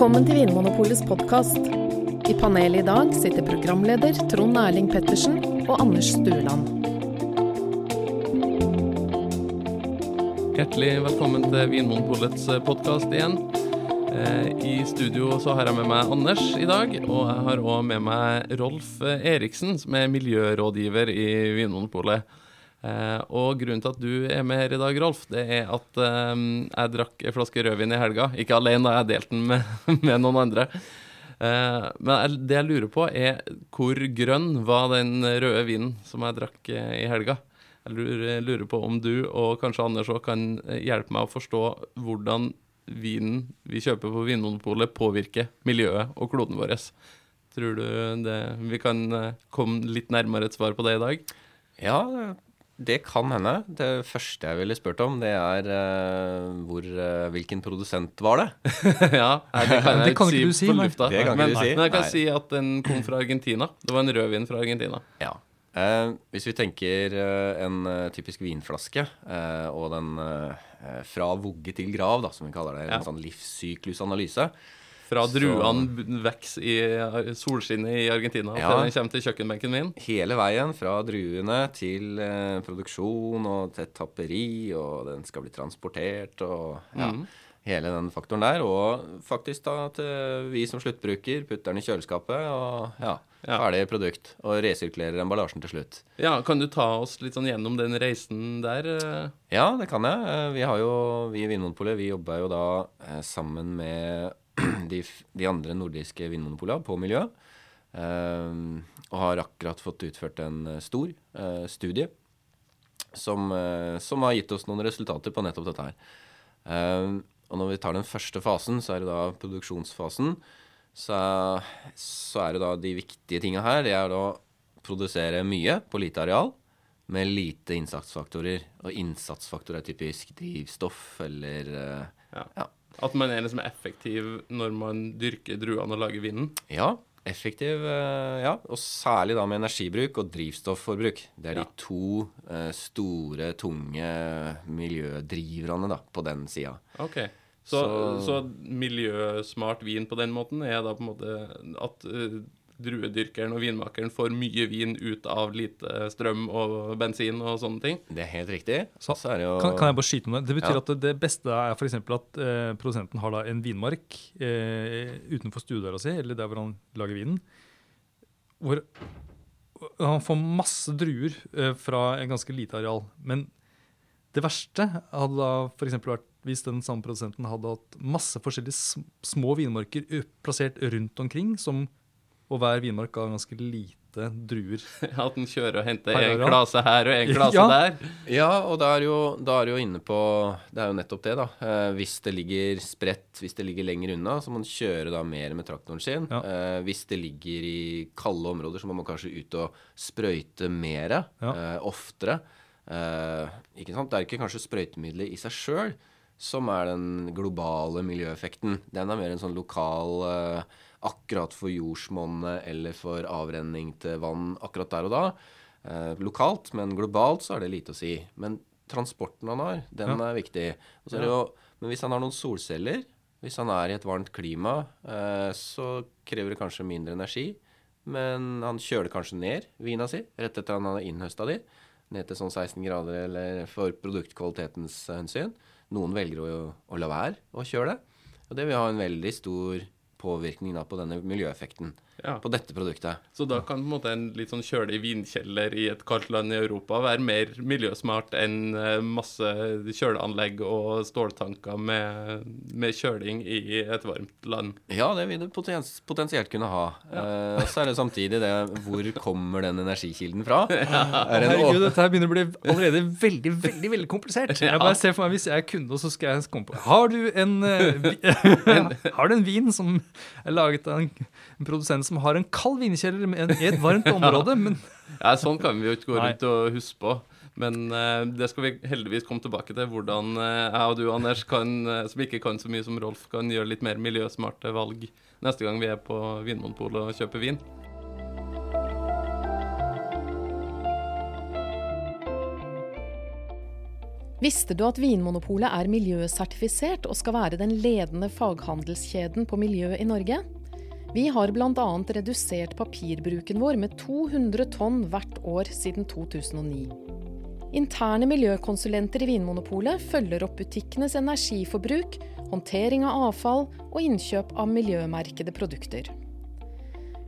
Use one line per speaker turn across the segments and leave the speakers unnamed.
Velkommen til Vinmonopolets podkast. I panelet i dag sitter programleder Trond Erling Pettersen og Anders Stueland.
Hjertelig velkommen til Vinmonopolets podkast igjen. Eh, I studio så har jeg med meg Anders i dag, og jeg har òg med meg Rolf Eriksen, som er miljørådgiver i Vinmonopolet. Eh, og grunnen til at du er med her i dag, Rolf, det er at eh, jeg drakk en flaske rødvin i helga. Ikke alene, da, jeg delte den med, med noen andre. Eh, men det jeg lurer på, er hvor grønn var den røde vinen som jeg drakk eh, i helga? Jeg lurer, på om du, og kanskje Anders òg, kan hjelpe meg å forstå hvordan vinen vi kjøper på Vinmonopolet, påvirker miljøet og kloden vår. Tror du det, vi kan komme litt nærmere et svar på det i dag?
Ja, det kan hende. Det første jeg ville spurt om, det er uh, hvor, uh, hvilken produsent var det?
ja, nei, det kan jeg
Det kan
ikke
ikke du
si på lufta.
Det kan ikke
men,
du si.
men jeg kan
Nei.
si at den kom fra Argentina. Det var en rødvin fra Argentina.
Ja. Uh, hvis vi tenker en typisk vinflaske, eh, og den eh, fra vugge til grav, da, som vi kaller det,
Ja.
en sånn livssyklusanalyse
Fra
Så-
druene vokser i eh, solskinnet i Argentina
Ja.
til den kommer til kjøkkenbenken min.
Hele veien fra druene til eh, produksjon og til tapperi, og den skal bli transportert og ja,
Mm.
hele den faktoren der. Og faktisk da til vi som sluttbruker putter den i kjøleskapet og ja,
Ja.
ferdig produkt. Og resirkulerer emballasjen til slutt.
Ja, Kan du ta oss litt sånn gjennom den reisen der? eh?
Ja, det kan jeg. Eh, Vi har jo, vi i Vinmonopolet vi jobber jo da eh, sammen med de, de andre nordiske vinmonopolene på miljø. Uh, og har akkurat fått utført en eh, stor uh, studie som, uh, som har gitt oss noen resultater på nettopp dette her. Eh, og når vi tar den første fasen, så er det da produksjonsfasen. Så, så er det da de viktige tinga her. Det er da å produsere mye på lite areal med lite innsatsfaktorer. Og innsatsfaktor er typisk drivstoff eller eh,
Ja.
Ja.
At man er liksom effektiv når man dyrker druene og lager vinen?
Ja, effektiv. eh, ja, Og særlig da med energibruk og drivstofforbruk. Det er
Ja.
de to eh, store, tunge miljødriverne da, på den sida.
OK. Så, så,
Så-
miljøsmart vin på den måten er da på en måte at eh, druedyrkeren og vinmakeren får mye vin ut av lite strøm og bensin og sånne ting?
Det er helt riktig.
Så,
Så er det jo
Kan, kan jeg bare skyte om det? Det betyr
Ja.
at det, det beste er f.eks. at eh, produsenten har da en vinmark eh, utenfor stuedøra si, eller der hvor han lager vinen, hvor han får masse druer eh, fra en ganske lite areal. Men det verste hadde da f.eks. vært hvis den samme produsenten hadde hatt masse forskjellige små vinmarker plassert rundt omkring, som, og hver vinmark ga ganske lite druer.
At en kjører og henter en klase her og en klase
Ja.
der?
Ja, og da er, jo, da er jo inne på Det er jo nettopp det, da. Eh, hvis det ligger spredt, hvis det ligger lenger unna, så må man kjøre da mer med traktoren sin.
Ja.
Eh, hvis det ligger i kalde områder, så må man kanskje ut og sprøyte mer
Ja.
eh, oftere. Eh, ikke sant? Det er ikke kanskje sprøytemiddelet i seg sjøl som er den globale miljøeffekten. Den er mer en sånn lokal eh, Akkurat for jordsmonnet eller for avrenning til vann akkurat der og da. Eh, lokalt, men globalt så er det lite å si. Men transporten han har, den
Ja.
er viktig. Er det jo, men hvis han har noen solceller, hvis han er i et varmt klima, eh, så krever det kanskje mindre energi. Men han kjøler kanskje ned vina si rett etter han har innhøsta de. Ned til sånn 16 grader eller for produktkvalitetens hensyn. Noen velger å, å la være å kjøle det. Og det vil ha en veldig stor påvirkning da på denne miljøeffekten
Ja.
på dette produktet.
Så da kan på en måte en litt sånn kjølig vinkjeller i et kaldt land i Europa være mer miljøsmart enn eh, masse kjøleanlegg og ståltanker med, med kjøling i et varmt land.
Ja, det vil det potens potensielt kunne ha. Eh, og så er det samtidig det hvor kommer den energikilden fra? Er det
Herregud, dette her begynner å bli allerede veldig veldig, veldig komplisert. Jeg bare ser for meg Hvis jeg er kunde, så skal jeg komme på Har du en, eh, vi- Har du en vin som er laget av en, en produsent som har en kald vinkjeller i et varmt område? Men
Ja, sånn kan vi jo ikke gå rundt og huske på. Men uh, det skal vi heldigvis komme tilbake til. Hvordan uh, jeg og du, Anders, kan, uh, som ikke kan så mye som Rolf, kan gjøre litt mer miljøsmarte valg neste gang vi er på Vinmonopolet og kjøper vin.
Visste du at Vinmonopolet er miljøsertifisert og skal være den ledende faghandelskjeden på miljø i Norge? Vi har bl.a. redusert papirbruken vår med 200 tonn hvert år siden 2009. Interne miljøkonsulenter i Vinmonopolet følger opp butikkenes energiforbruk, håndtering av avfall og innkjøp av miljømerkede produkter.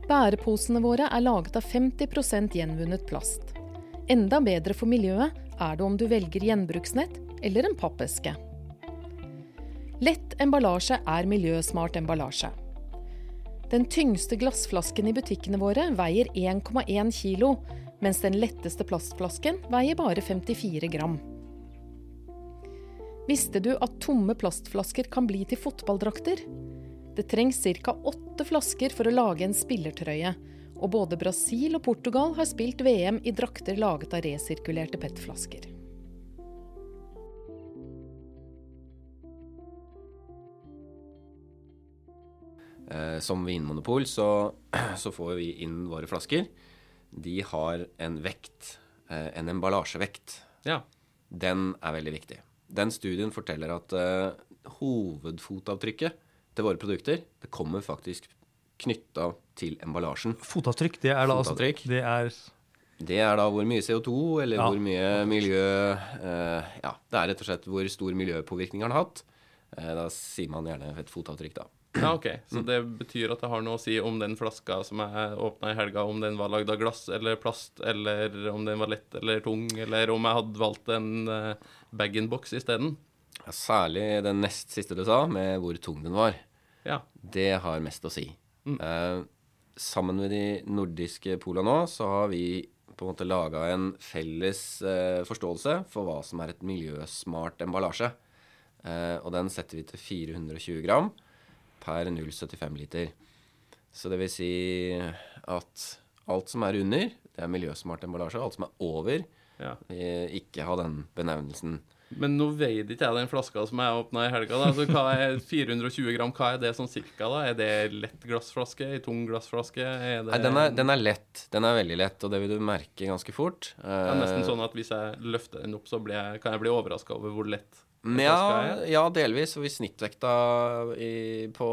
Bæreposene våre er laget av 50% gjenvunnet plast. Enda bedre for miljøet er det om du velger gjenbruksnett eller en pappeske. Lett emballasje er miljøsmart emballasje. Den tyngste glassflasken i butikkene våre veier 1,1 kilo, mens den letteste plastflasken veier bare 54 gram. Visste du at tomme plastflasker kan bli til fotballdrakter? Det trengs ca. åtte flasker for å lage en spillertrøye, og både Brasil og Portugal har spilt VM i drakter laget av resirkulerte PET-flasker.
Som vinmonopol så, så, får vi inn våre flasker. De har en vekt, eh, en emballasjevekt.
Ja.
Den er veldig viktig. Den studien forteller at eh, hovedfotavtrykket til våre produkter det kommer faktisk knytta til emballasjen.
Fotavtrykk, det er da altså-
Fotavtrykk.
Det er
Det er da hvor mye CO2 eller
Ja.
hvor mye miljø eh, Ja, det er rett og slett hvor stor miljøpåvirkning har den hatt. Eh, da sier man gjerne et fotavtrykk, da.
Ja, ok. Så det betyr at det har noe å si om den flaska som jeg åpna i helga, om den var lagd av glass eller plast, eller om den var lett eller tung, eller om jeg hadde valgt en uh, bag-in-box isteden.
Ja, Særlig den nest siste du sa, med hvor tung den var.
Ja.
Det har mest å si. Eh, sammen med de nordiske pola nå, så har vi på en måte laga en felles eh, forståelse for hva som er et miljøsmart emballasje. Eh, og den setter vi til 420 gram per 0,75 liter. Så det vil si at alt som er under, det er miljøsmart emballasje. Alt som er over,
ja.
eh, ikke ha den benevnelsen.
Men nå veide ikke jeg den flaska som jeg åpna i helga. da, så hva er 420 gram, hva er det sånn cirka? da? Er det lett glassflaske? Ei tung glassflaske? Er det
Nei, den er, den er lett. Den er veldig lett, og det vil du merke ganske fort.
Det er nesten
Eh,
sånn at hvis jeg løfter den opp, så blir jeg, kan jeg bli overraska over hvor lett
Ja, ja, delvis. Og vi snittvekta i, på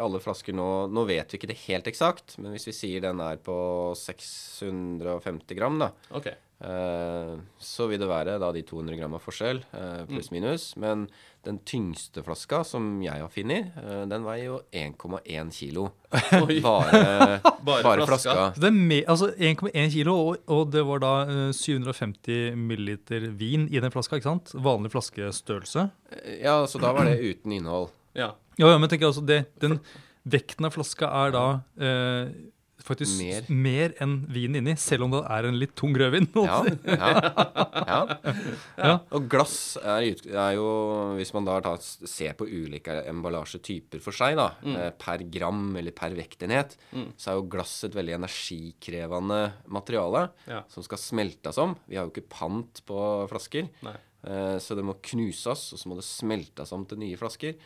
alle flasker nå Nå vet vi ikke det helt eksakt, men hvis vi sier den er på 650 gram, da,
OK.
Eh, så vil det være da de 200 gram av forskjell, eh, pluss minus. Men den tyngste flaska som jeg har funnet, eh, den veier jo 1,1 kilo.
Oi.
Bare,
Bare
bare
flaska.
flaska.
Altså 1,1 kilo, og, og det var da eh, 750 milliliter vin i den flaska. ikke sant? Vanlig flaskestørrelse.
Ja, så da var det uten innhold.
Ja.
Ja, ja, men tenker jeg altså det, den vekten av flaska er da eh, faktisk
Mer.
mer, enn vinen inni, selv om det er en litt tung rødvin.
Ja, ja, ja.
Ja.
Og glass er, er jo Hvis man da tar, ser på ulike emballasjetyper for seg, da, mm. per gram eller per vektenhet, så er jo glass et veldig energikrevende materiale
Ja.
som skal smeltes om. Vi har jo ikke pant på flasker,
Nei.
eh, så det må knuses, og så må det smeltes om til nye flasker.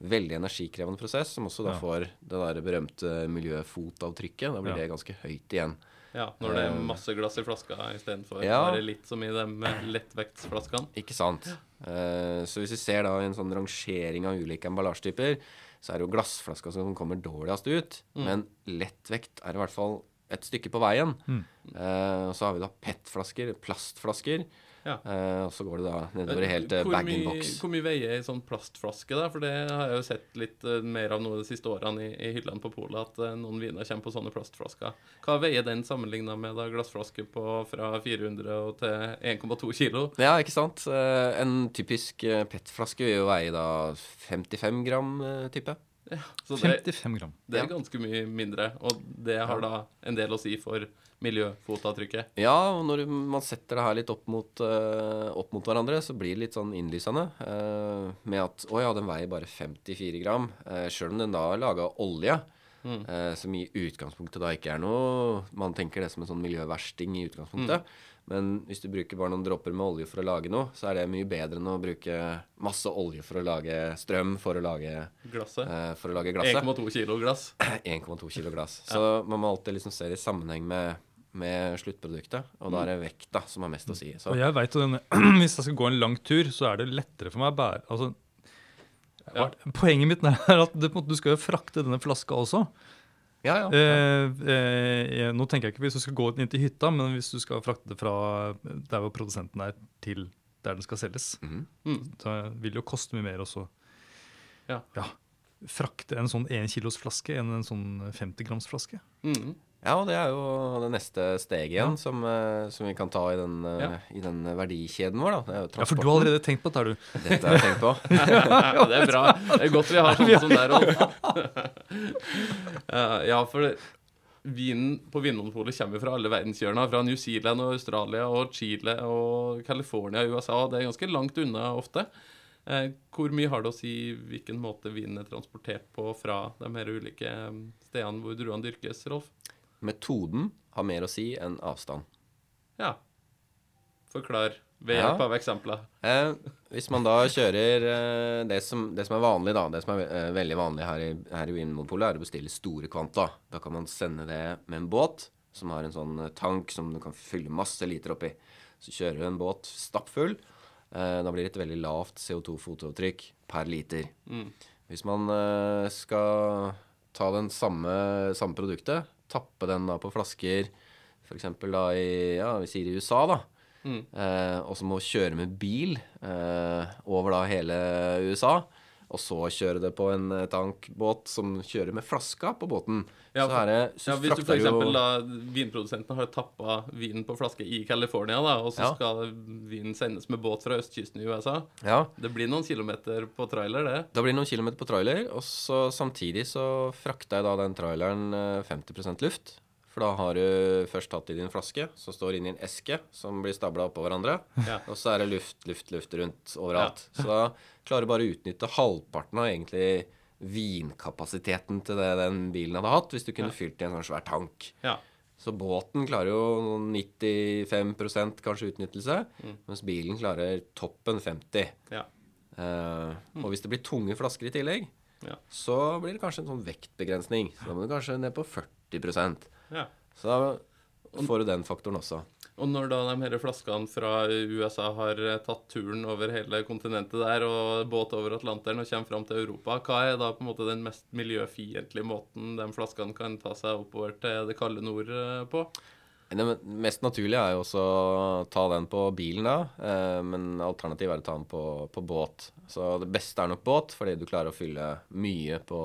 Veldig energikrevende prosess, som også da
Ja.
får det der berømte miljøfotavtrykket. Da blir
Ja.
det ganske høyt igjen.
ja. Når det er
Eh,
masse glass i flaska istedenfor
Ja.
bare litt som i de lettvektsflaskene.
Ikke sant. Eh, så hvis vi ser da en sånn rangering av ulike emballasjetyper, så er det jo glassflaska som kommer dårligst ut. Men lettvekt er i hvert fall et stykke på veien.
Mm.
Uh, og så har vi da PET-flasker, plastflasker.
Ja.
Eh, og så går det da nedover helt eh,
Hvor mye-
bag-in-box.
Hvor mye veier ei sånn plastflaske, da? For det har jeg jo sett litt eh, mer av nå de siste årene i, i hyllene på polet, at eh, noen viner kommer på sånne plastflasker. Hva veier den sammenligna med da glassflaske på fra 400 til 1,2 kilo?
Ja, ikke sant. Eh, en typisk eh, PET-flaske vil jo veie da 55 gram, eh, type.
Så
55 gram.
det er ganske mye mindre, og det har da en del å si for miljøfotavtrykket.
Ja, og når man setter det her litt opp mot, uh, opp mot hverandre, så blir det litt sånn innlysende. uh, med at å ja, den veier bare 54 gram. Uh, Sjøl om den da er laga av olje, eh, som i utgangspunktet da ikke er noe Man tenker det som en sånn miljøversting i utgangspunktet. Men hvis du bruker bare noen dråper med olje for å lage noe, så er det mye bedre enn å bruke masse olje for å lage strøm for å lage,
Glasset.
eh, for å lage glasset.
1,2 kilo glass.
1,2 kilo glass. Så man må alltid liksom se det i sammenheng med, med sluttproduktet. Og da er det vekta som har mest å si. Så
Og jeg vet at denne, Hvis jeg skal gå en lang tur, så er det lettere for meg å bære altså,
Ja.
Poenget mitt er at du skal jo frakte denne flaska også.
Ja, ja.
Eh, eh, nå tenker jeg ikke hvis du skal gå inn til hytta, men hvis du skal frakte det fra der hvor produsenten er, til der den skal selges.
Mhm.
Mm.
Så vil det jo koste mye mer også
Ja.
frakte en sånn 1 kilos flaske enn en sånn 50 grams flaske.
Mm.
Ja, og det er jo det neste steget igjen som, eh, som vi kan ta i den, eh,
Ja.
i den verdikjeden vår. da. Det er jo
Ja, for du har allerede tenkt på dette, har du?
Dette har jeg tenkt på.
ja, det er bra. Det er godt vi har sånne som deg, Rolf. Eh, ja, for vinen på Vinmonopolet kommer fra alle verdenshjørner. Fra New Zealand og Australia og Chile og California og USA. Det er ganske langt unna ofte. Eh, hvor mye har det å si hvilken måte vinen er transportert på fra de her ulike stedene hvor druene dyrkes, Rolf?
Metoden har mer å si enn avstand.
Ja. Forklar ved
Ja.
hjelp av eksempler.
Eh, hvis man da kjører eh, det, som, det som er vanlig, da, det som er eh, veldig vanlig her i, her i Vinmonopolet, er å bestille store kvanta. Da kan man sende det med en båt som har en sånn eh, tank som du kan fylle masse liter oppi. Så kjører du en båt stappfull. Eh, da blir det et veldig lavt CO2-fotavtrykk per liter.
Mm.
Hvis man eh, skal ta den samme, samme produktet, tappe den da på flasker, f.eks. i ja, vi sier i USA, da,
Mm.
eh, og så må kjøre med bil eh, over da hele USA, og så kjøre det på en eh, tankbåt som kjører med flaska på båten,
Ja,
så er det så
Ja, Hvis du f.eks.
jo-
vinprodusenten har tappa vinen på flaske i California, da, og så
Ja.
skal vinen sendes med båt fra østkysten i USA
Ja,
Det blir noen kilometer på trailer, det.
Det blir noen kilometer på trailer, og så samtidig så frakter jeg da den traileren eh, 50% luft. For da har du først tatt i din flaske, som står inni en eske som blir stabla oppå hverandre.
Ja.
Og så er det luft, luft, luft rundt overalt. Så da klarer du bare å utnytte halvparten av egentlig vinkapasiteten til det den bilen hadde hatt, hvis du kunne
Ja.
fylt i en sånn svær tank.
Ja.
Så båten klarer jo noen 95 kanskje utnyttelse,
Mm.
mens bilen klarer toppen 50
Ja.
Eh, og hvis det blir tunge flasker i tillegg,
Ja.
så blir det kanskje en sånn vektbegrensning. Så da må du kanskje ned på 40
ja.
Så da får du den faktoren også.
Og når da de her flaskene fra USA har eh, tatt turen over hele kontinentet der, og båt over Atlanteren og kommer fram til Europa, hva er da på en måte den mest miljøfiendtlige måten de flaskene kan ta seg oppover til det kalde nord eh, på?
Det mest naturlige er jo også å ta den på bilen da, eh, men alternativet er å ta den på, på båt. Så det beste er nok båt, fordi du klarer å fylle mye på,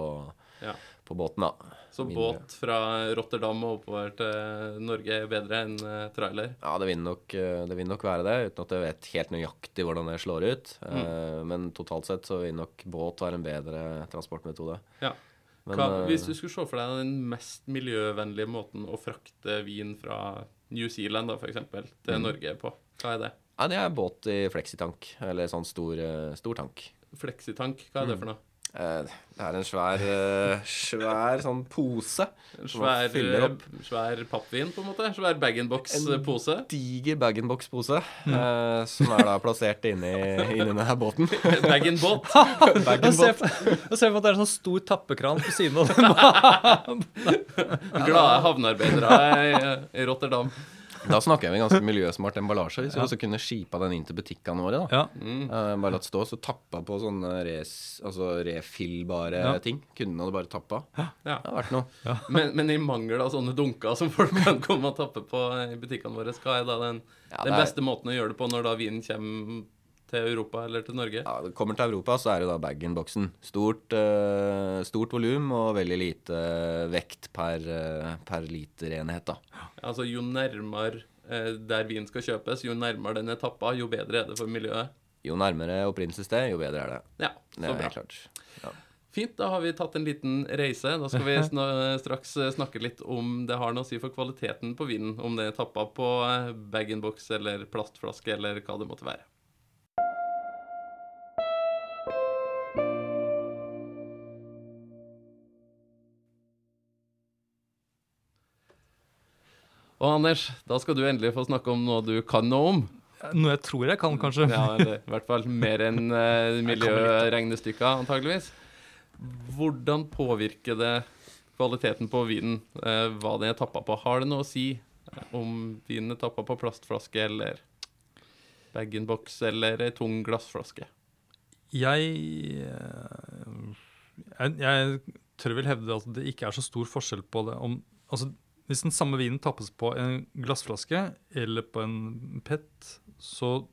Ja.
på båten da.
Så
Mindre.
båt fra Rotterdam og oppover til Norge er bedre enn eh, trailer?
Ja, det vil, nok, eh, det vil nok være det, uten at jeg vet helt nøyaktig hvordan det slår ut.
Mm.
Eh, Men totalt sett så vil nok båt være en bedre transportmetode.
Ja.
Men,
Hva, hvis du skulle se for deg den mest miljøvennlige måten å frakte vin fra New Zealand da, for eksempel, til
mm.
Norge på, hva er det?
Ja, det er båt i fleksitank, eller sånn stor, stor tank.
Fleksitank, hva er
Mm.
det for noe?
Eh, Det er en svær, eh, svær sånn pose.
En
Som
svær,
fyller opp.
eh, svær pappvin, på en måte? Svær bag-in-box-pose?
Diger bag-in-box-pose eh, som er da plassert inni, inni denne båten.
Bag-in-båt?
bag jeg ser for at det er en sånn stor tappekran på siden av den.
Glade havnearbeidere i, i Rotterdam.
Da snakker vi ganske miljøsmart emballasje. Hvis vi også kunne skipa den inn til butikkene våre. da
Ja.
Mm.
Eh, bare latt stå, så tappa på sånne res, altså refillbare
Ja.
ting. Kundene hadde bare tappa.
Ja.
Det har vært noe.
Men, men i mangel av sånne dunker som folk kan komme og tappe på i butikkene våre, hva er da den,
Ja,
den
er-
beste måten å gjøre det på når da vinen kommer til Europa eller til Norge?
Ja, det kommer til Europa, så er det da bag-in-boksen. Stort, uh, stort volum og veldig lite vekt per, uh, per literenhet, da.
Altså Jo nærmere uh, der vinen skal kjøpes, jo nærmere den er tappa, jo bedre er det for miljøet.
Jo nærmere opprinnelsessted, jo bedre er det.
Ja,
Det
så
er
bra.
klart. Ja.
Fint, da har vi tatt en liten reise. Da skal vi straks eh, snakke litt om det har noe å si for kvaliteten på vinen. Om det er tappa på eh, bag-in-box eller plastflaske eller hva det måtte være. Og Anders, da skal du endelig få snakke om noe du kan noe om.
Noe jeg tror jeg kan, kanskje.
Ja, eller i hvert fall mer enn uh, miljøregnestykker, antageligvis. Hvordan påvirker det kvaliteten på vinen, uh, hva den er tappa på? Har det noe å si om vinen er tappa på plastflaske eller bag-in-box eller ei tung glassflaske.
Jeg, eh, jeg Jeg tør vel hevde at det ikke er så stor forskjell på det om Altså, hvis den samme vinen tappes på en glassflaske eller på en PET, så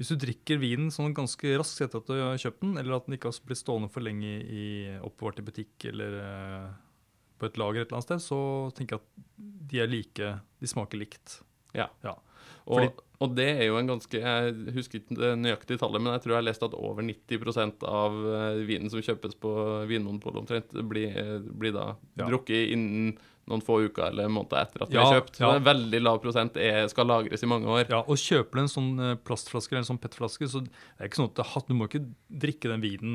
Hvis du drikker vinen sånn ganske raskt etter at du har kjøpt den, eller at den ikke har blitt stående for lenge i, oppbevart i butikk eller eh, på et lager et eller annet sted, så tenker jeg at de er like De smaker likt.
Ja.
Ja.
Og,
Fordi-
og det er jo en ganske Jeg husker ikke det nøyaktige tallet, men jeg tror jeg har lest at over 90 av eh, vinen som kjøpes på Vinmonopolet omtrent, blir, blir da
Ja.
drukket innen noen få uker eller måneder etter at de
Ja,
er kjøpt. Så
ja.
en veldig lav prosent er, skal lagres i mange år.
Ja, og kjøper du en sånn eh, plastflaske eller en sånn PET-flaske, så det er ikke sånn at du må ikke drikke den vinen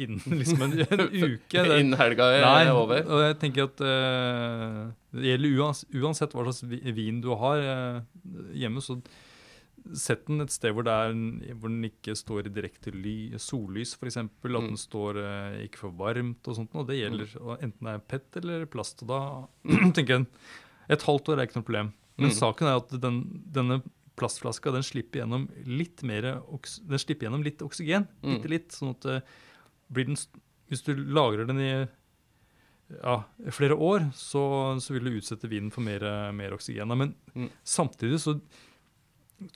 innen liksom en, en uke.
Innen helga er
nei,
over.
og jeg tenker at uh, det gjelder uansett, uansett hva slags vin du har uh, hjemme, så sett den et sted hvor, det er, hvor den ikke står i direkte ly, sollys, f.eks. At
Mm.
den står eh, ikke for varmt og sånt. Og det gjelder og enten det er PET eller plast. Og da tenker jeg et halvt år er ikke noe problem. Men
Mm.
saken er at den, denne plastflaska den slipper gjennom litt mer den slipper gjennom litt oksygen.
Mm.
Bitte litt. Sånn at blir den, hvis du lagrer den i ja, flere år, så, så vil du utsette vinen for mer, mer oksygen. Men
Mm.
samtidig så eh,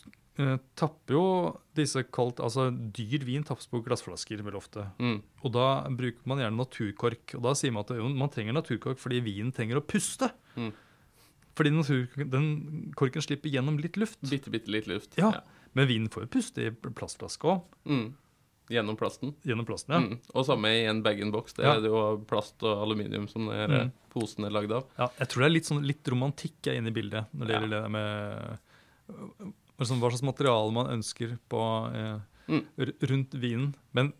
tapper jo disse kaldt Altså dyr vin tappes på glassflasker veldig ofte.
Mm.
Og da bruker man gjerne naturkork. Og da sier man at jo, man trenger naturkork fordi vinen trenger å puste.
Mm.
Fordi natur, den korken slipper gjennom litt luft.
Bitte, bitte litt luft.
Ja. Men vinen får jo puste i plastflaske òg,
Mm. Gjennom plasten.
gjennom plasten. ja.
Mm. Og samme i en bag-in-box. Det
Ja.
er det jo plast og aluminium som er
Mm.
posen er lagd av.
Ja, jeg tror det er litt, sånn, litt romantikk er inne i bildet når det
Ja.
gjelder det med sånn, hva slags materiale man ønsker på, eh,
Mm.
rundt vinen. Men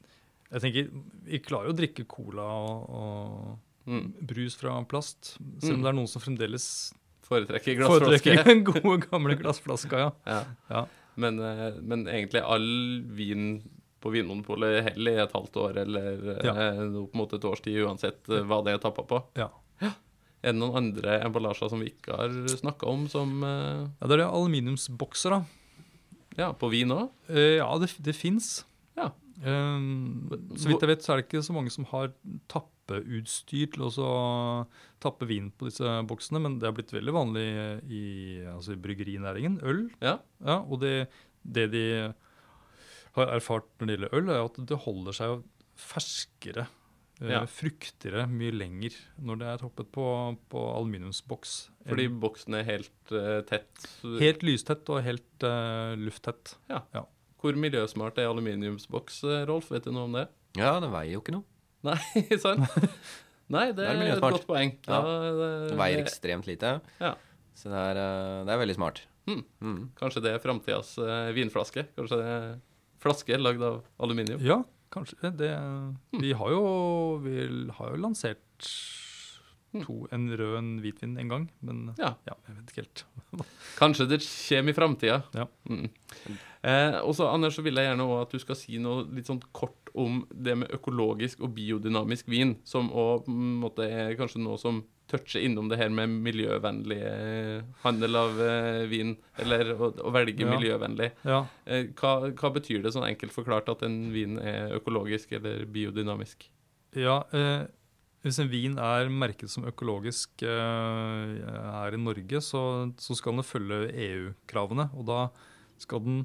jeg tenker, vi klarer jo å drikke cola og, og
Mm.
brus fra plast, selv om
Mm.
det er noen som fremdeles
Foretrekker glassflaske.
foretrekker den gode, gamle glassflaska. Ja.
Ja.
Ja.
Men, eh, men egentlig all vin på Vinmonopolet heller i et halvt år eller
Ja.
eh, opp mot et års tid, uansett eh, hva det er tappa på.
Ja.
Er det noen andre emballasjer som vi ikke har snakka om, som eh,
ja, det er aluminiumsbokser, da.
Ja, på vin òg?
Eh, ja, det, det fins.
Ja.
så vidt jeg vet, så er det ikke så mange som har tappeutstyr til å tappe vin på disse boksene, men det har blitt veldig vanlig i, altså i bryggerinæringen. Øl.
Ja.
Ja, og det, det de har erfart når det gjelder øl, er at det holder seg ferskere, eh,
Ja.
fruktigere, mye lenger når det er toppet på, på aluminiumsboks.
Fordi boksen er helt uh, tett.
Helt lystett og helt uh, lufttett.
Hvor miljøsmart er aluminiumsboks, Rolf? Vet du noe om det?
Ja, det veier jo ikke noe.
Nei, sant? Nei, det
Det er
er et godt poeng.
Ja.
det,
Det veier ekstremt lite.
Ja.
Så det er, det er veldig smart.
Mm.
Mm.
Kanskje det er framtidas vinflaske? Kanskje det er flaske lagd av aluminium?
Ja, kanskje. Det, vi har jo, vi har jo lansert to, en rød en hvitvin en gang, men
Ja.
ja, jeg vet ikke helt.
Kanskje det kommer i framtida.
Ja.
Mm. Eh, og så, Anders, så vil jeg gjerne også at du skal si noe litt sånn kort om det med økologisk og biodynamisk vin, som også, måte, er kanskje noe som toucher innom det her med miljøvennlig eh, handel av eh, vin, eller å, å velge
Ja.
miljøvennlig.
Ja,
Eh, hva, hva betyr det sånn enkelt forklart at en vin er økologisk eller biodynamisk?
ja eh, hvis en vin er merket som økologisk eh, her i Norge, så, så skal den følge EU-kravene. Og da skal den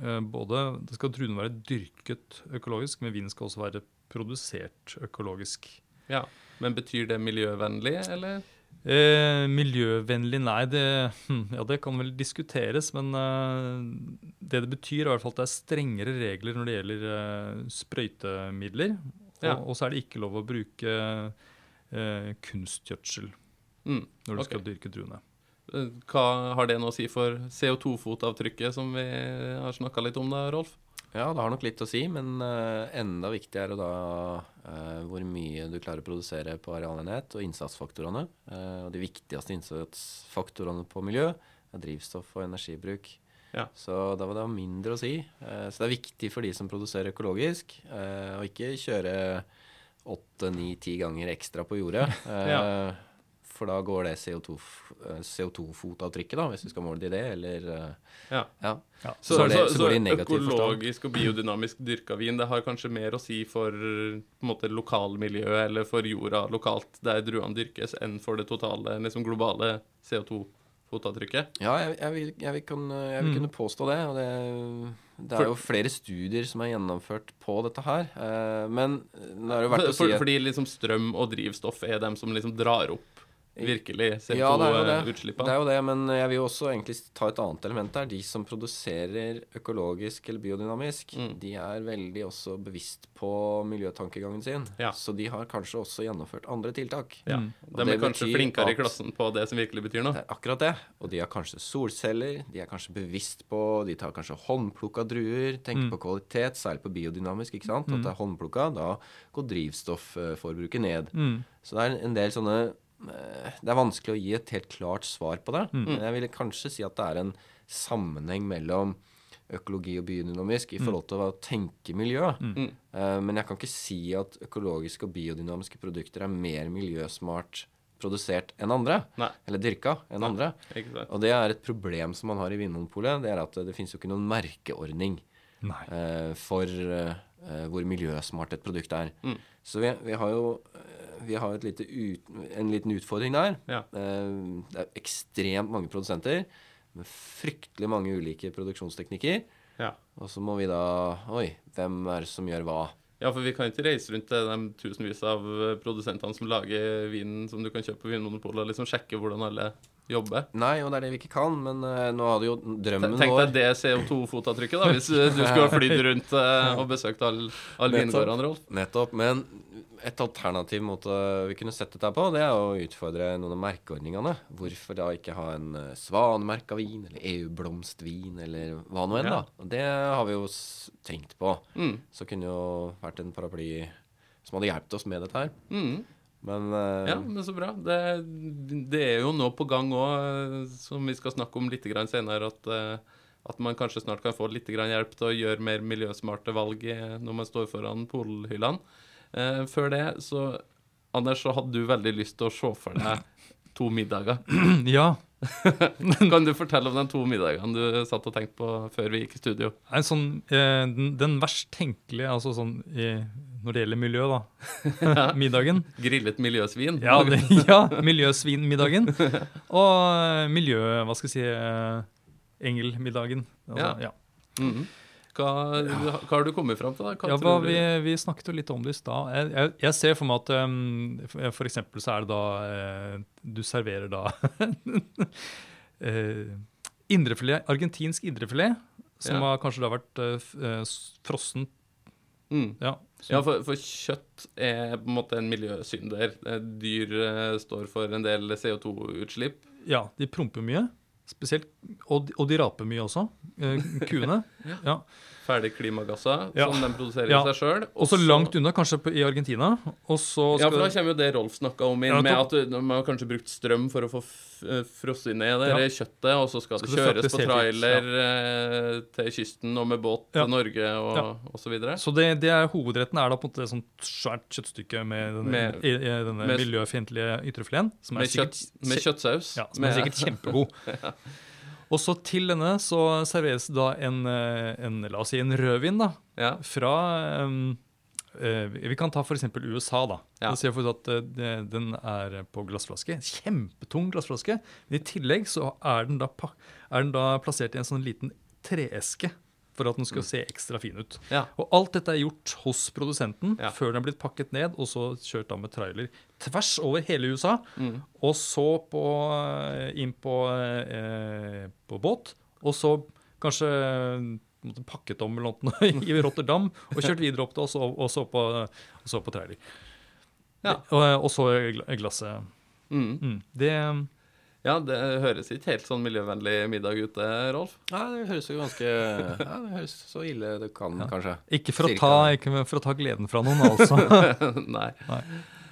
eh, både Det skal druene være dyrket økologisk, men vinen skal også være produsert økologisk.
Ja. Men betyr det miljøvennlig, eller?
Eh, miljøvennlig, nei. Det, hm, ja, det kan vel diskuteres. Men eh, det det betyr, er i hvert fall at det er strengere regler når det gjelder eh, sprøytemidler.
Ja.
Og, så er det ikke lov å bruke eh, kunstgjødsel
Mm.
når du
okay.
skal dyrke druene.
Eh, Hva har det noe å si for CO2-fotavtrykket, som vi har snakka litt om da, Rolf?
Ja, det har nok litt å si, men eh, enda viktigere er da eh, hvor mye du klarer å produsere på arealenhet og innsatsfaktorene. Eh, og de viktigste innsatsfaktorene på miljø er drivstoff og energibruk.
Ja.
Så da var det mindre å si. Så det er viktig for de som produserer økologisk, å ikke kjøre åtte, ni, ti ganger ekstra på jordet.
Ja.
For da går det CO2 eh, CO2-fotavtrykket, da, hvis vi skal måle det i det, eller eh,
Ja.
Ja.
Ja.
Så,
går det-
så,
så
så,
går det i negativ forstand.
økologisk og biodynamisk dyrka vin det har kanskje mer å si for på en måte, lokalmiljøet eller for jorda lokalt der druene dyrkes, enn for det totale liksom, globale CO2-fotavtrykket?
Ja, jeg, jeg, vil, jeg, vil, kan, jeg vil
Mm.
kunne påstå det. Og det, det er jo flere studier som er gjennomført på dette her. Eh, men det er jo verdt å si at
fordi liksom strøm og drivstoff er dem som liksom drar opp virkelig
Ja, det er jo det.
CO2-utslippene.
Det er jo det, men jeg vil jo også egentlig ta et annet element der. De som produserer økologisk eller biodynamisk,
Mm.
de er veldig også bevisst på miljøtankegangen sin.
Ja.
Så de har kanskje også gjennomført andre tiltak.
Ja.
Mm.
De er kanskje flinkere i klassen på det som virkelig betyr noe.
Det er akkurat det. Og de har kanskje solceller, de er kanskje bevisst på De tar kanskje håndplukka druer, tenker
Mm.
på kvalitet, særlig på biodynamisk, ikke sant. At det er håndplukka, da går drivstofforbruket ned.
Mm.
Så det er en del sånne eh, Det er vanskelig å gi et helt klart svar på det.
Mm.
Men jeg ville kanskje si at det er en sammenheng mellom økologi og biodynamisk i forhold til å tenke miljø.
Mm.
Eh, Men jeg kan ikke si at økologiske og biodynamiske produkter er mer miljøsmart produsert enn andre.
Nei.
Eller dyrka enn
Nei.
andre.
Ikke?
Og det er et problem som man har i Vinmonopolet. Det er at det finnes jo ikke noen merkeordning
Nei.
eh, for eh, hvor miljøsmart et produkt er.
Mm.
Så vi, vi har jo eh, vi har ut, en liten utfordring der.
Ja.
Eh, det er ekstremt mange produsenter med fryktelig mange ulike produksjonsteknikker.
Ja.
Og så må vi da Oi, hvem er det som gjør hva?
Ja, for vi kan ikke reise rundt til de tusenvis av produsentene som lager vinen som du kan kjøpe på Vinmonopolet, og liksom sjekke hvordan alle jobber.
Nei, og det er det vi ikke kan, men uh, nå hadde jo drømmen vår Tenk
deg det CO2-fotavtrykket, da, hvis eh, du skulle flydd rundt uh, og besøkt all
Nettopp.
vingårdene, Rolf.
Nettopp. Men et alternativ måte vi kunne sett dette på, det er å utfordre noen av merkeordningene. Hvorfor da ikke ha en svanemerka vin, eller EU-blomstvin, eller hva nå enn,
Ja.
da. Og det har vi jo tenkt på.
Mm.
Så kunne jo vært en paraply som hadde hjulpet oss med dette her.
Mm.
Men uh,
Ja, men så bra. Det, det er jo nå på gang òg, som vi skal snakke om litt senere, at, eh, at man kanskje snart kan få litt hjelp til å gjøre mer miljøsmarte valg eh, når man står foran polhyllene. Uh, før det, så Anders, så hadde du veldig lyst til å se for deg to middager.
Ja.
Kan du fortelle om de to middagene du satt og tenkte på før vi gikk i studio?
En sånn, eh, den, den verst tenkelige, altså sånn i, når det gjelder miljø, da. Middagen.
Grillet miljøsvin?
Ja, det, ja miljøsvinmiddagen. Og eh, miljø... Hva skal jeg si eh, Engelmiddagen. Altså, ja.
Mhm. Hva, hva har du kommet fram til, da? Hva
Ja, hva, vi, vi snakket jo litt om det i stad. Jeg, jeg, jeg ser for meg at um, eksempel så er det da uh, Du serverer da uh, indrefilet, argentinsk indrefilet, som
Ja.
har kanskje da vært f- eh, frossen
Mm.
Ja.
Ja, for, for kjøtt er på en måte en miljøsynder. Dyr uh, står for en del CO2-utslipp.
ja, de promper mye. Spesielt, og, de- og de raper mye også, kuene. ja.
Ferdig klimagasser
Ja.
som de produserer
Ja.
i seg sjøl.
Og så langt unna, kanskje i Argentina. Og så
Ja, for da kommer jo det Rolf snakka om, inn,
Ja,
med at man har kanskje brukt strøm for å få eh, frosset ned det
Ja.
kjøttet, og så skal,
Skal
det kjøres på
helt ut,
trailer eh, til kysten og med båt
Ja.
til Norge og,
Ja.
og så videre.
Så det, det er hovedretten er da på en måte et sånt svært kjøttstykke med denne,
Med-
i, i denne
med-
miljøfiendtlige ytrefileten. Som
Med, kjøtt, med kjøttsaus.
ja, som er sikkert kjempegod. Og så til denne så serveres da en, eh, en la oss si en rødvin da,
Ja.
fra um, Vi kan ta f.eks. USA. da.
Ja.
Da ser vi at Den er på glassflaske. Kjempetung glassflaske. Men i tillegg så er den da, er den da plassert i en sånn liten treeske for at den skal se ekstra fin ut.
Ja.
Og alt dette er gjort hos produsenten
Ja.
før den er blitt pakket ned og så kjørt av med trailer tvers over hele USA.
Mm.
Og så på, eh, inn på, eh, på båt, og så kanskje eh, pakket om eller noe i Rotterdam og kjørt videre opp til oss, og, og, så, på, og så på trailer.
Ja.
Og, og så glasset.
Mm.
Mm. Det
ja, det høres ikke helt sånn miljøvennlig middag ut, det, Rolf.
Ja, det høres jo ganske Ja, det høres så ille det kan, kanskje.
ikke for, å ta, ikke for å ta gleden fra noen, altså.
Nei.
Nei.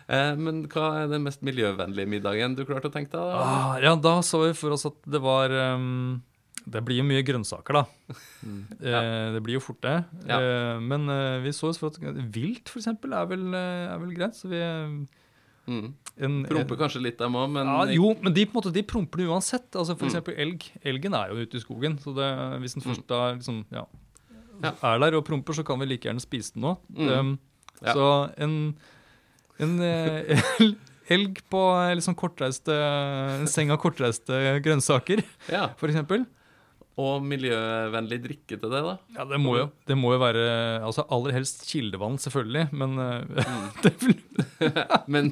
Eh, men hva er den mest miljøvennlige middagen du klarte å tenke deg? da?
Ah, ja, da så vi for oss at det var um, Det blir jo mye grønnsaker, da. Eh, det blir jo fort det.
Ja.
Eh, men eh, vi så oss for at vilt, for eksempel, er vel, er vel greit. Så vi,
Mm.
En,
Promper kanskje litt, dem òg, men
ja, jo, men de, på en måte, de promper det uansett. Altså for
Mm.
elg. Elgen er jo ute i skogen. Så det, hvis den
Mm.
først da liksom, ja,
Ja.
er der og promper, så kan vi like gjerne spise den nå.
Mm.
Um,
Ja.
Så en, en eh, elg på liksom kortreiste, en seng av kortreiste grønnsaker,
ja.
eksempel.
Og miljøvennlig drikke til det, da.
Ja, det må jo, det må jo være altså Aller helst kildevann, selvfølgelig, men
Mm. Men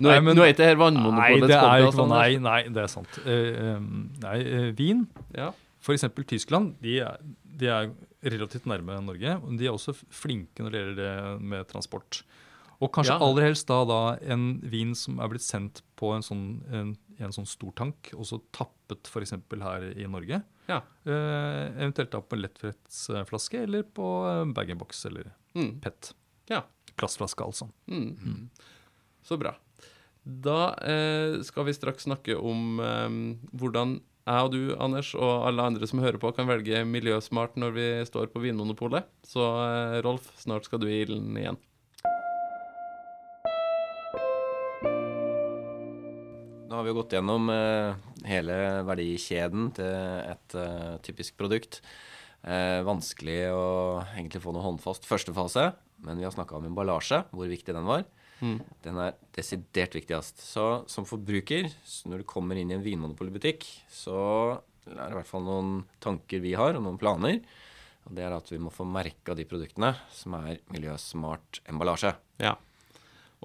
nå er, ikke det her
Nei, det er
Anders.
Nei, nei, det er sant. Um, nei, uh, vin
Ja.
F.eks. Tyskland de er, de er relativt nærme Norge. og De er også flinke når det gjelder det med transport. Og kanskje
Ja.
aller helst da, da en vin som er blitt sendt på en sånn, en, en sånn stor tank, og så tappet f.eks. her i Norge.
Ja.
Eh, eventuelt da på en lettfrettsflaske eller på eh, bag-in-box eller
Mm.
PET.
Ja.
Plastflaske, altså.
Mm. Så bra. Da eh, skal vi straks snakke om eh, hvordan jeg og du, Anders, og alle andre som hører på, kan velge miljøsmart når vi står på Vinmonopolet. Så eh, Rolf, snart skal du i ilden igjen.
Har vi jo gått gjennom eh, hele verdikjeden til et eh, typisk produkt. Eh, vanskelig å egentlig få noe håndfast første fase, men vi har snakka om emballasje, hvor viktig den var.
Mm.
Den er desidert viktigst. Så som forbruker, så når du kommer inn i en vinmonopolbutikk, så er det i hvert fall noen tanker vi har, og noen planer. Og det er at vi må få merka de produktene som er miljøsmart emballasje.
Ja.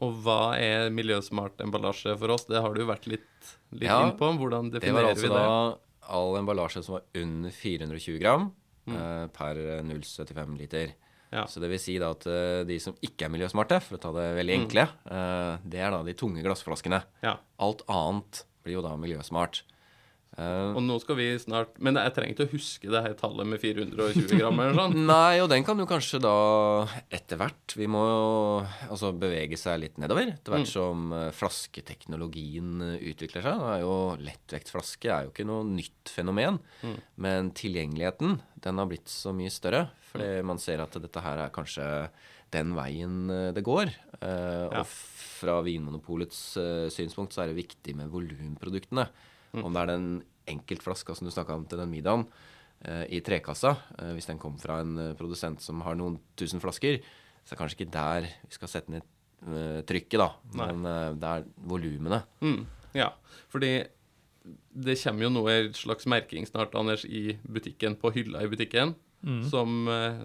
Og hva er miljøsmart emballasje for oss? Det har du jo vært litt, litt
Ja,
inn på. Hvordan
Det
Det
var altså da all emballasje som var under 420 gram
Mm.
eh, per 0,75 liter.
Ja.
Så det vil si da at eh, de som ikke er miljøsmarte, for å ta det veldig
Mm.
enkle, eh, det er da de tunge glassflaskene.
Ja.
Alt annet blir jo da miljøsmart. Eh,
Og nå skal vi snart Men jeg trenger ikke å huske det her tallet med 420 gram eller sånn.
Nei, og den kan jo kanskje da etter hvert Vi må jo altså bevege seg litt nedover. Etter hvert
Mm.
som eh, flasketeknologien eh, utvikler seg. Det er jo Lettvektflaske er jo ikke noe nytt fenomen.
Mm.
Men tilgjengeligheten den har blitt så mye større. Fordi man ser at dette her er kanskje den veien det går. Uh,
Ja.
Og fra Vinmonopolets uh, synspunkt så er det viktig med volumproduktene.
Mm.
Om det er den enkeltflaska som du snakka om til den middagen eh, i trekassa, eh, hvis den kom fra en eh, produsent som har noen tusen flasker, så er det kanskje ikke der vi skal sette ned trykket, da.
Nei.
Men det er volumene.
Mm, ja, fordi det kommer jo nå en slags merking snart, Anders, i butikken, på hylla i butikken,
Mm.
som,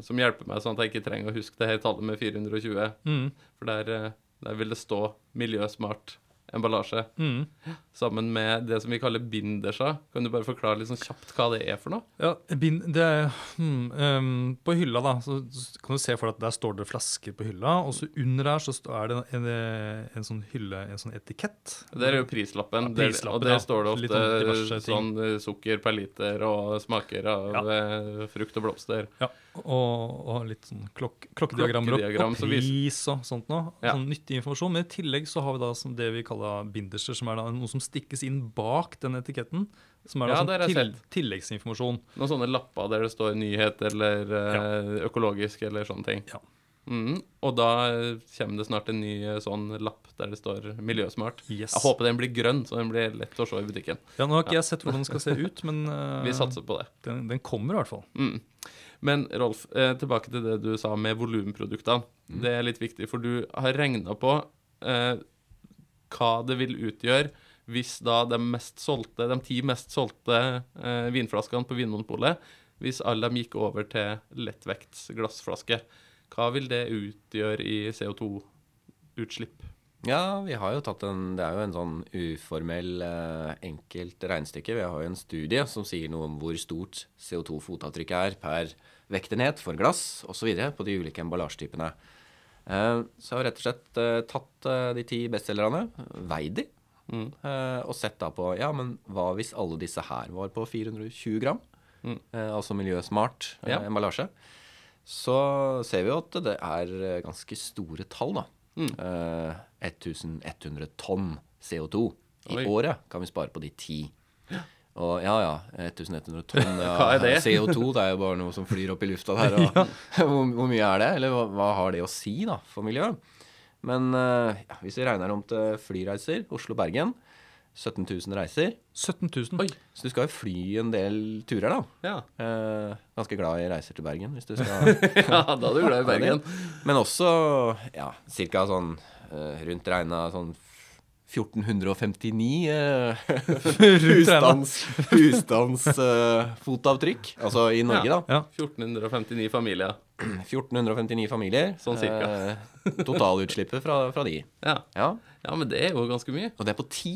som hjelper meg sånn at jeg ikke trenger å huske det her tallet med 420.
Mm.
For der, der vil det stå miljøsmart emballasje
Mm.
sammen med det som vi kaller bindersa. Kan du bare forklare litt sånn kjapt hva det er for noe?
Ja, bind, det er, hmm, um, På hylla da, så så kan du se for deg at der står det flasker på hylla, og så under der så er det en, en, en sånn hylle, en sånn etikett.
Der er jo prislappen,
Ja,
der, og der
ja.
står det ofte
sånn ting.
sånn eh, sukker per liter og smaker av ja. frukt og blomster.
Ja, og, og litt sånn klok klokkediagrammer
Klokkediagram
og pris og sånt noe.
Ja.
Sånn nyttig informasjon. Men i tillegg så har vi da det vi kaller binderser, som er da noe som stikkes inn bak den etiketten. Som er da
Ja,
sånn til,
selv.
tilleggsinformasjon.
Noen sånne lapper der det står nyhet eller ja. økologisk eller sånne ting.
Ja.
Mm, Og da eh, kommer det snart en ny eh, sånn lapp der det står 'miljøsmart'.
Yes.
Jeg håper den blir grønn, så den blir lett å se i butikken.
Ja, Nå har ikke jeg sett hvordan den skal se ut, men uh,
Vi satser på det.
den, den kommer i hvert fall.
Mm. Men Rolf, eh, tilbake til det du sa med volumproduktene.
Mm.
Det er litt viktig, for du har regna på eh, hva det vil utgjøre hvis da de, mest solgte, de ti mest solgte eh, vinflaskene på Vinmonopolet, hvis alle de gikk over til lettvekts glassflaske. Hva vil det utgjøre i CO2-utslipp?
Ja, vi har jo tatt en Det er jo en sånn uformell, eh, enkelt regnestykke. Vi har jo en studie som sier noe om hvor stort CO2-fotavtrykket er per vektenhet for glass osv. på de ulike emballasjetypene. Eh, så jeg har rett og slett eh, tatt eh, de ti bestselgerne, veid de,
Mm.
og sett da på Ja, men hva hvis alle disse her var på 420 gram?
Mm.
Altså miljøsmart
Ja.
emballasje. Så ser vi jo at det er ganske store tall, da.
Mm.
Eh, 1100 tonn CO2 i
Oi.
året kan vi spare på de ti. Og ja ja, 1100 tonn ja,
Hva er det?
CO2, det er jo bare noe som flyr opp i lufta der. Og, hvor, hvor mye er det? Eller hva, hva har det å si da for miljøet? Men eh, ja, hvis vi regner om til flyreiser, Oslo-Bergen, 17 000 reiser.
17 000.
Oi.
Så du skal jo fly en del turer, da.
Ja.
Eh, ganske glad i reiser til Bergen, hvis du skal
ja, da er du glad i Bergen.
Men også ja, ca. sånn eh, rundt regna sånn 1459 eh, husstands, fotavtrykk, altså i Norge,
Ja.
da.
Ja.
1459 familier.
1459 familier.
Sånn cirka.
Eh, totalutslippet fra, fra de.
Ja.
Ja.
ja, men det er jo ganske mye.
Og det er på ti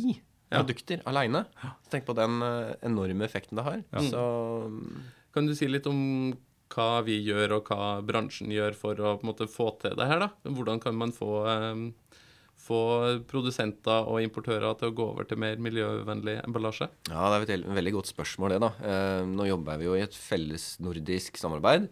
Ja.
produkter aleine. Tenk på den eh, enorme effekten det har. Så
Kan du si litt om hva vi gjør, og hva bransjen gjør for å på en måte få til det her? da? Hvordan kan man få, eh, få produsenter og importører til å gå over til mer miljøvennlig emballasje?
Ja, det er et veldig godt spørsmål, det, da. Eh, nå jobber vi jo i et felles nordisk samarbeid.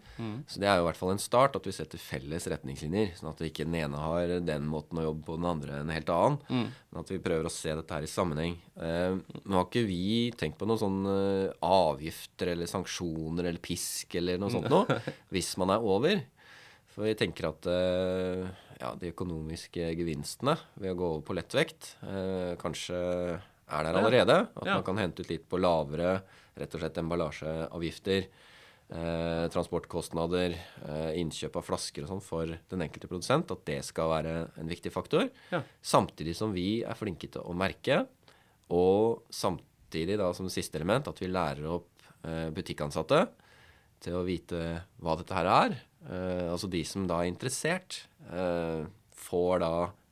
Så det er jo i hvert fall en start, at vi setter felles retningslinjer. Sånn at ikke den ene har den måten å jobbe på, den andre en helt annen. Men at vi prøver å se dette her i sammenheng. Eh, nå har ikke vi tenkt på noen sånne avgifter eller sanksjoner eller pisk eller noe sånt noe, hvis man er over. For vi tenker at eh, ja, de økonomiske gevinstene ved å gå over på lettvekt eh, kanskje er der allerede. At man kan hente ut litt på lavere rett og slett emballasjeavgifter. Eh, transportkostnader, eh, innkjøp av flasker og sånn for den enkelte produsent. At det skal være en viktig faktor.
Ja.
Samtidig som vi er flinke til å merke. Og samtidig, da som siste element, at vi lærer opp eh, butikkansatte til å vite hva dette her er. Eh, altså de som da er interessert, eh, får da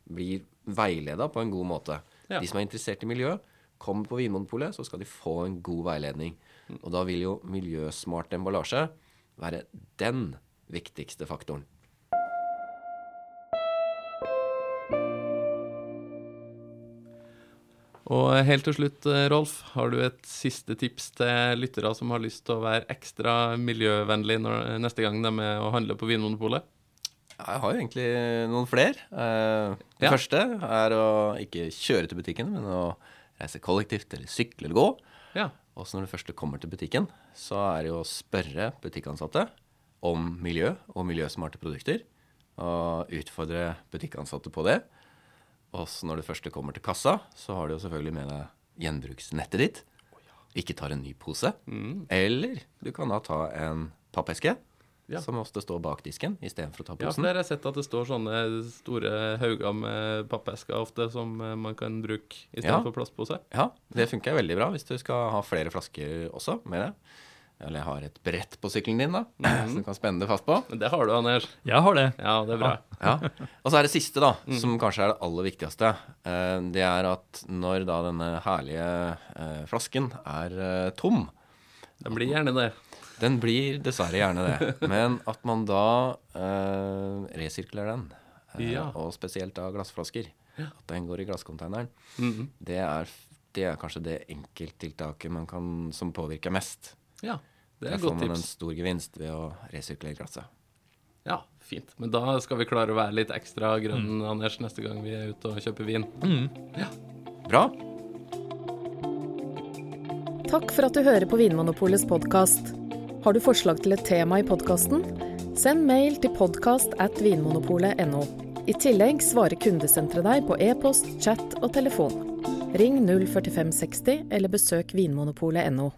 blir veileda på en god måte.
Ja.
De som er interessert i miljø, kommer på Vinmonopolet, så skal de få en god veiledning. Og da vil jo miljøsmart emballasje være den viktigste faktoren.
Og helt til slutt, eh, Rolf, har du et siste tips til lyttere som har lyst til å være ekstra miljøvennlig når, neste gang de er med og handler på Vinmonopolet?
Jeg har jo egentlig noen flere. Eh, det
Ja.
første er å ikke kjøre til butikken, men å reise kollektivt eller sykle eller gå.
Ja.
Og så når du først kommer til butikken, så er det jo å spørre butikkansatte om miljø og miljøsmarte produkter. Og utfordre butikkansatte på det. Og når du først kommer til kassa, så har du jo selvfølgelig med deg gjenbruksnettet ditt. Ikke tar en ny pose. Eller du kan da ta en pappeske,
Ja.
som ofte står bak disken, istedenfor å ta
Ja, for
posen.
der har jeg sett at det står sånne store hauger med pappesker ofte som eh, man kan bruke
Ja.
istedenfor for plastpose.
Ja, det funker veldig bra hvis du skal ha flere flasker også med det. Eller jeg har et brett på sykkelen din, da, som du kan spenne det fast på.
Det har du, Anders.
Jeg har det.
Ja, det er bra.
Ja. Og så er det siste, da, som kanskje er det aller viktigste. Eh, Det er at når da denne herlige eh, flasken er eh, tom
Den blir gjerne det.
Den blir dessverre gjerne det. Men at man da eh, resirkulerer den. eh,
Ja.
Og spesielt da glassflasker. At den går i glasscontaineren.
Mhm.
Det, er, det er kanskje det enkelttiltaket man kan, som påvirker mest.
Ja, det er
Der
et
får man en stor gevinst ved å resirkulere glasset.
Ja, fint. Men da skal vi klare å være litt ekstra grønn, Anders, neste gang vi er ute og kjøper vin.
Bra.
Takk for at du hører på Vinmonopolets podkast. Har du forslag til et tema i podkasten? Send mail til podkast at vinmonopolet.no. I tillegg svarer kundesenteret deg på e-post, chat og telefon. Ring 04560 eller besøk vinmonopolet.no.